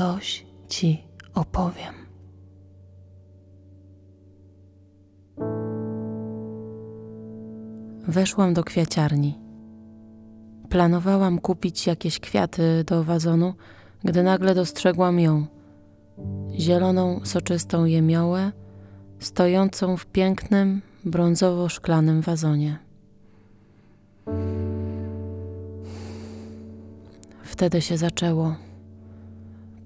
coś ci opowiem. Weszłam do kwiaciarni. Planowałam kupić jakieś kwiaty do wazonu, gdy nagle dostrzegłam ją. Zieloną, soczystą jemiołę, stojącą w pięknym, brązowo-szklanym wazonie. Wtedy się zaczęło.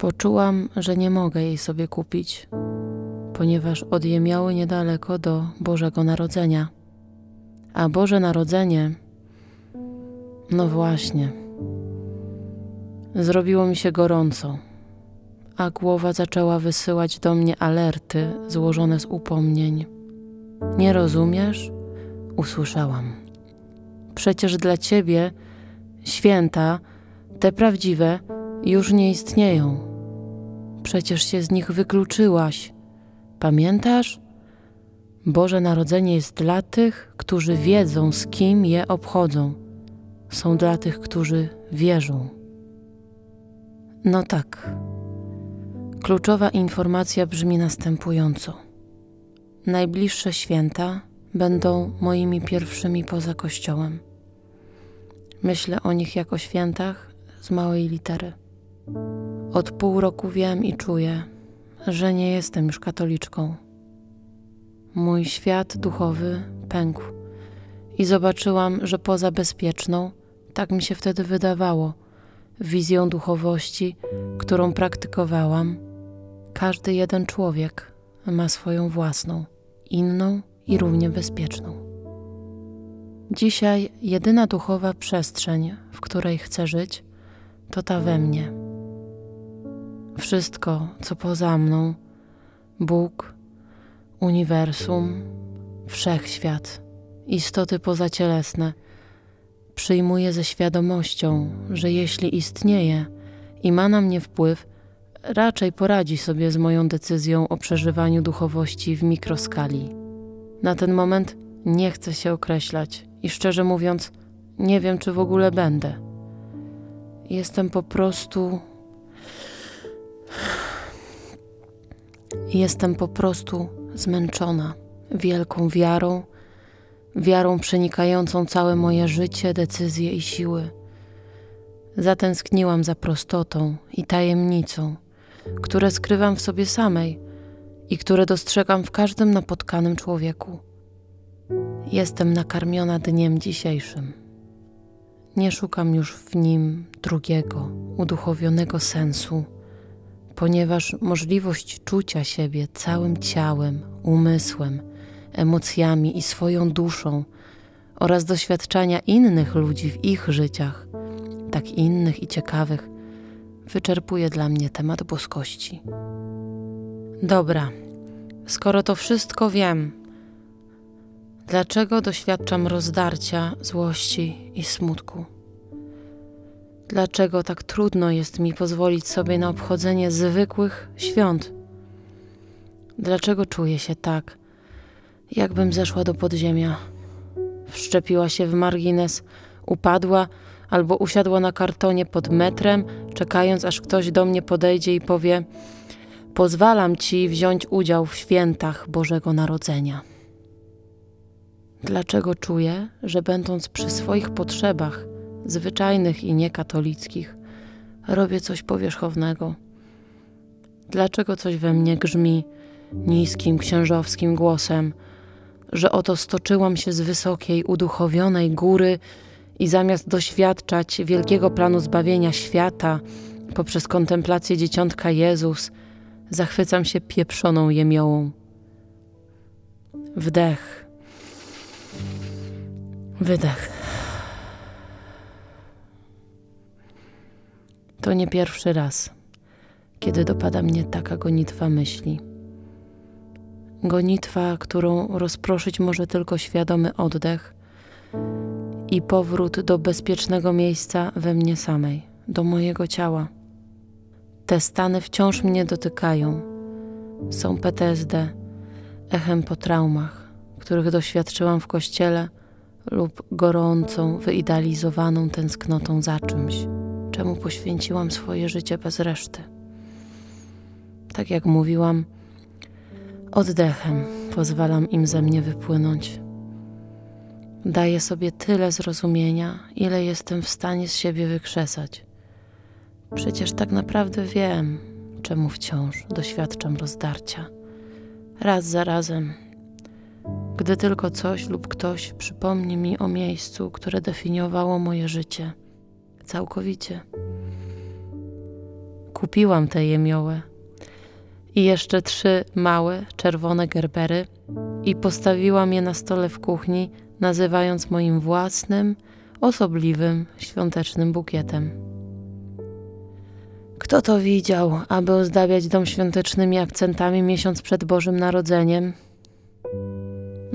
Poczułam, że nie mogę jej sobie kupić, ponieważ odjemiały niedaleko do Bożego Narodzenia. A Boże Narodzenie, no właśnie, zrobiło mi się gorąco, a głowa zaczęła wysyłać do mnie alerty złożone z upomnień. Nie rozumiesz? Usłyszałam. Przecież dla ciebie święta, te prawdziwe, już nie istnieją. Przecież się z nich wykluczyłaś. Pamiętasz? Boże Narodzenie jest dla tych, którzy wiedzą, z kim je obchodzą. Są dla tych, którzy wierzą. No tak. Kluczowa informacja brzmi następująco. Najbliższe święta będą moimi pierwszymi poza Kościołem. Myślę o nich jako świętach z małej litery. Od pół roku wiem i czuję, że nie jestem już katoliczką. Mój świat duchowy pękł i zobaczyłam, że poza bezpieczną, tak mi się wtedy wydawało, wizją duchowości, którą praktykowałam, każdy jeden człowiek ma swoją własną, inną i równie bezpieczną. Dzisiaj jedyna duchowa przestrzeń, w której chcę żyć, to ta we mnie. Wszystko, co poza mną, Bóg, uniwersum, wszechświat, istoty pozacielesne, przyjmuję ze świadomością, że jeśli istnieje i ma na mnie wpływ, raczej poradzi sobie z moją decyzją o przeżywaniu duchowości w mikroskali. Na ten moment nie chcę się określać i szczerze mówiąc, nie wiem, czy w ogóle będę. Jestem po prostu. Jestem po prostu zmęczona wielką wiarą, wiarą przenikającą całe moje życie, decyzje i siły. Zatęskniłam za prostotą i tajemnicą, które skrywam w sobie samej i które dostrzegam w każdym napotkanym człowieku. Jestem nakarmiona dniem dzisiejszym. Nie szukam już w nim drugiego, uduchowionego sensu, ponieważ możliwość czucia siebie całym ciałem, umysłem, emocjami i swoją duszą oraz doświadczania innych ludzi w ich życiach, tak innych i ciekawych, wyczerpuje dla mnie temat boskości. Dobra, skoro to wszystko wiem, dlaczego doświadczam rozdarcia, złości i smutku? Dlaczego tak trudno jest mi pozwolić sobie na obchodzenie zwykłych świąt? Dlaczego czuję się tak, jakbym zeszła do podziemia? Wszczepiła się w margines, upadła albo usiadła na kartonie pod metrem, czekając aż ktoś do mnie podejdzie i powie: Pozwalam ci wziąć udział w świętach Bożego Narodzenia. Dlaczego czuję, że będąc przy swoich potrzebach, zwyczajnych i niekatolickich, robię coś powierzchownego? Dlaczego coś we mnie grzmi niskim, księżowskim głosem, że oto stoczyłam się z wysokiej, uduchowionej góry i zamiast doświadczać wielkiego planu zbawienia świata poprzez kontemplację dzieciątka Jezus, zachwycam się pieprzoną jemiołą. Wdech. Wydech. To nie pierwszy raz, kiedy dopada mnie taka gonitwa myśli. Gonitwa, którą rozproszyć może tylko świadomy oddech i powrót do bezpiecznego miejsca we mnie samej, do mojego ciała. Te stany wciąż mnie dotykają. Są PTSD, echem po traumach, których doświadczyłam w kościele lub gorącą, wyidealizowaną tęsknotą za czymś, czemu poświęciłam swoje życie bez reszty. Tak jak mówiłam, oddechem pozwalam im ze mnie wypłynąć. Daję sobie tyle zrozumienia, ile jestem w stanie z siebie wykrzesać. Przecież tak naprawdę wiem, czemu wciąż doświadczam rozdarcia. Raz za razem, gdy tylko coś lub ktoś przypomni mi o miejscu, które definiowało moje życie całkowicie. Kupiłam te jemioły i jeszcze trzy małe, czerwone gerbery i postawiłam je na stole w kuchni, nazywając moim własnym, osobliwym, świątecznym bukietem. Kto to widział, aby ozdabiać dom świątecznymi akcentami miesiąc przed Bożym Narodzeniem?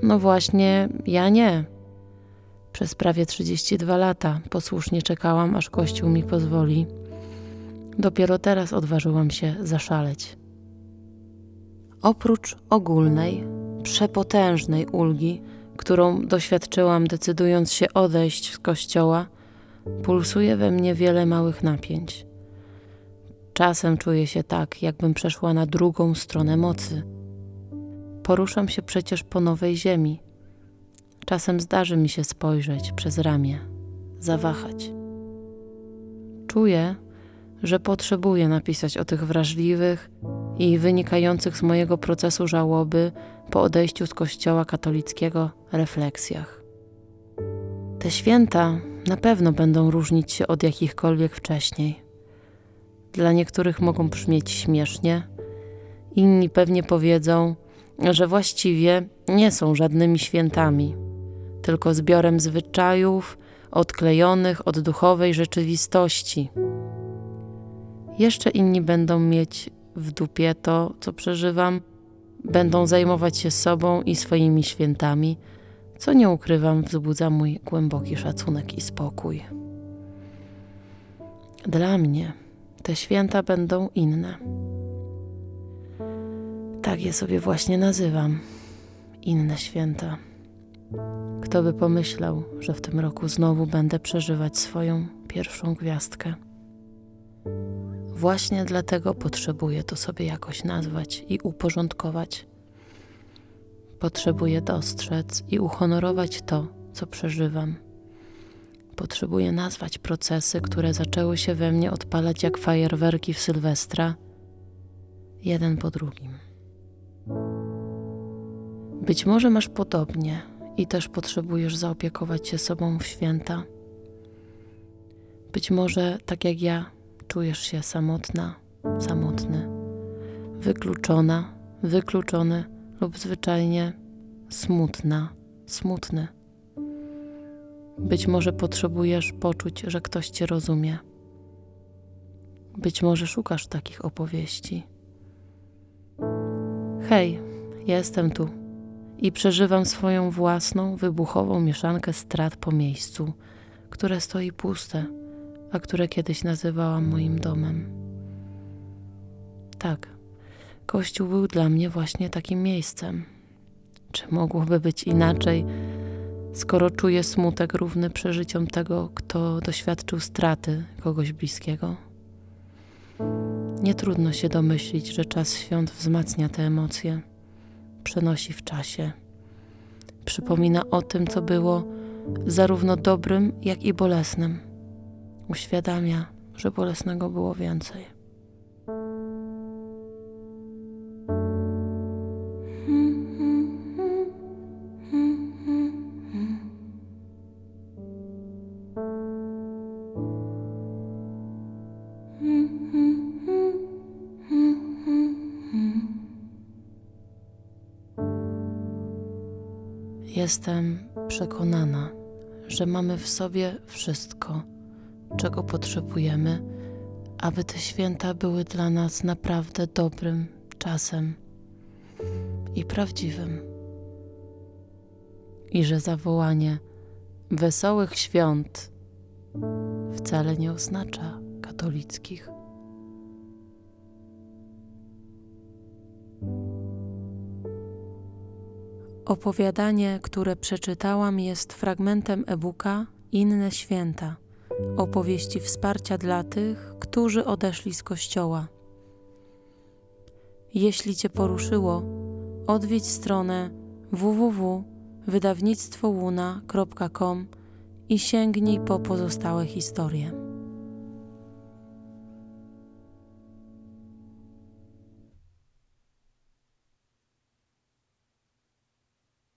No właśnie, ja nie. Przez prawie 32 lata posłusznie czekałam, aż Kościół mi pozwoli. Dopiero teraz odważyłam się zaszaleć. Oprócz ogólnej, przepotężnej ulgi, którą doświadczyłam decydując się odejść z kościoła, pulsuje we mnie wiele małych napięć. Czasem czuję się tak, jakbym przeszła na drugą stronę mocy. Poruszam się przecież po nowej ziemi. Czasem zdarzy mi się spojrzeć przez ramię, zawahać. Czuję, że potrzebuję napisać o tych wrażliwych i wynikających z mojego procesu żałoby po odejściu z Kościoła katolickiego refleksjach. Te święta na pewno będą różnić się od jakichkolwiek wcześniej. Dla niektórych mogą brzmieć śmiesznie, inni pewnie powiedzą, że właściwie nie są żadnymi świętami, tylko zbiorem zwyczajów odklejonych od duchowej rzeczywistości. Jeszcze inni będą mieć w dupie to, co przeżywam, będą zajmować się sobą i swoimi świętami, co nie ukrywam, wzbudza mój głęboki szacunek i spokój. Dla mnie te święta będą inne. Tak je sobie właśnie nazywam. Inne święta. Kto by pomyślał, że w tym roku znowu będę przeżywać swoją pierwszą gwiazdkę. Właśnie dlatego potrzebuję to sobie jakoś nazwać i uporządkować. Potrzebuję dostrzec i uhonorować to, co przeżywam. Potrzebuję nazwać procesy, które zaczęły się we mnie odpalać jak fajerwerki w Sylwestra, jeden po drugim. Być może masz podobnie i też potrzebujesz zaopiekować się sobą w święta. Być może, tak jak ja, czujesz się samotna, samotny, wykluczona, wykluczony lub zwyczajnie smutna, smutny. Być może potrzebujesz poczuć, że ktoś cię rozumie. Być może szukasz takich opowieści. Hej, jestem tu i przeżywam swoją własną, wybuchową mieszankę strat po miejscu, które stoi puste a które kiedyś nazywałam moim domem. Tak, Kościół był dla mnie właśnie takim miejscem. Czy mogłoby być inaczej, skoro czuję smutek równy przeżyciom tego, kto doświadczył straty kogoś bliskiego? Nie trudno się domyślić, że czas świąt wzmacnia te emocje, przenosi w czasie, przypomina o tym, co było zarówno dobrym, jak i bolesnym uświadamia, że bolesnego było więcej. Jestem przekonana, że mamy w sobie wszystko czego potrzebujemy, aby te święta były dla nas naprawdę dobrym czasem i prawdziwym. I że zawołanie wesołych świąt wcale nie oznacza katolickich. Opowiadanie, które przeczytałam, jest fragmentem e-booka Inne Święta opowieści wsparcia dla tych, którzy odeszli z kościoła. Jeśli Cię poruszyło, odwiedź stronę www.wydawnictwołuna.com i sięgnij po pozostałe historie.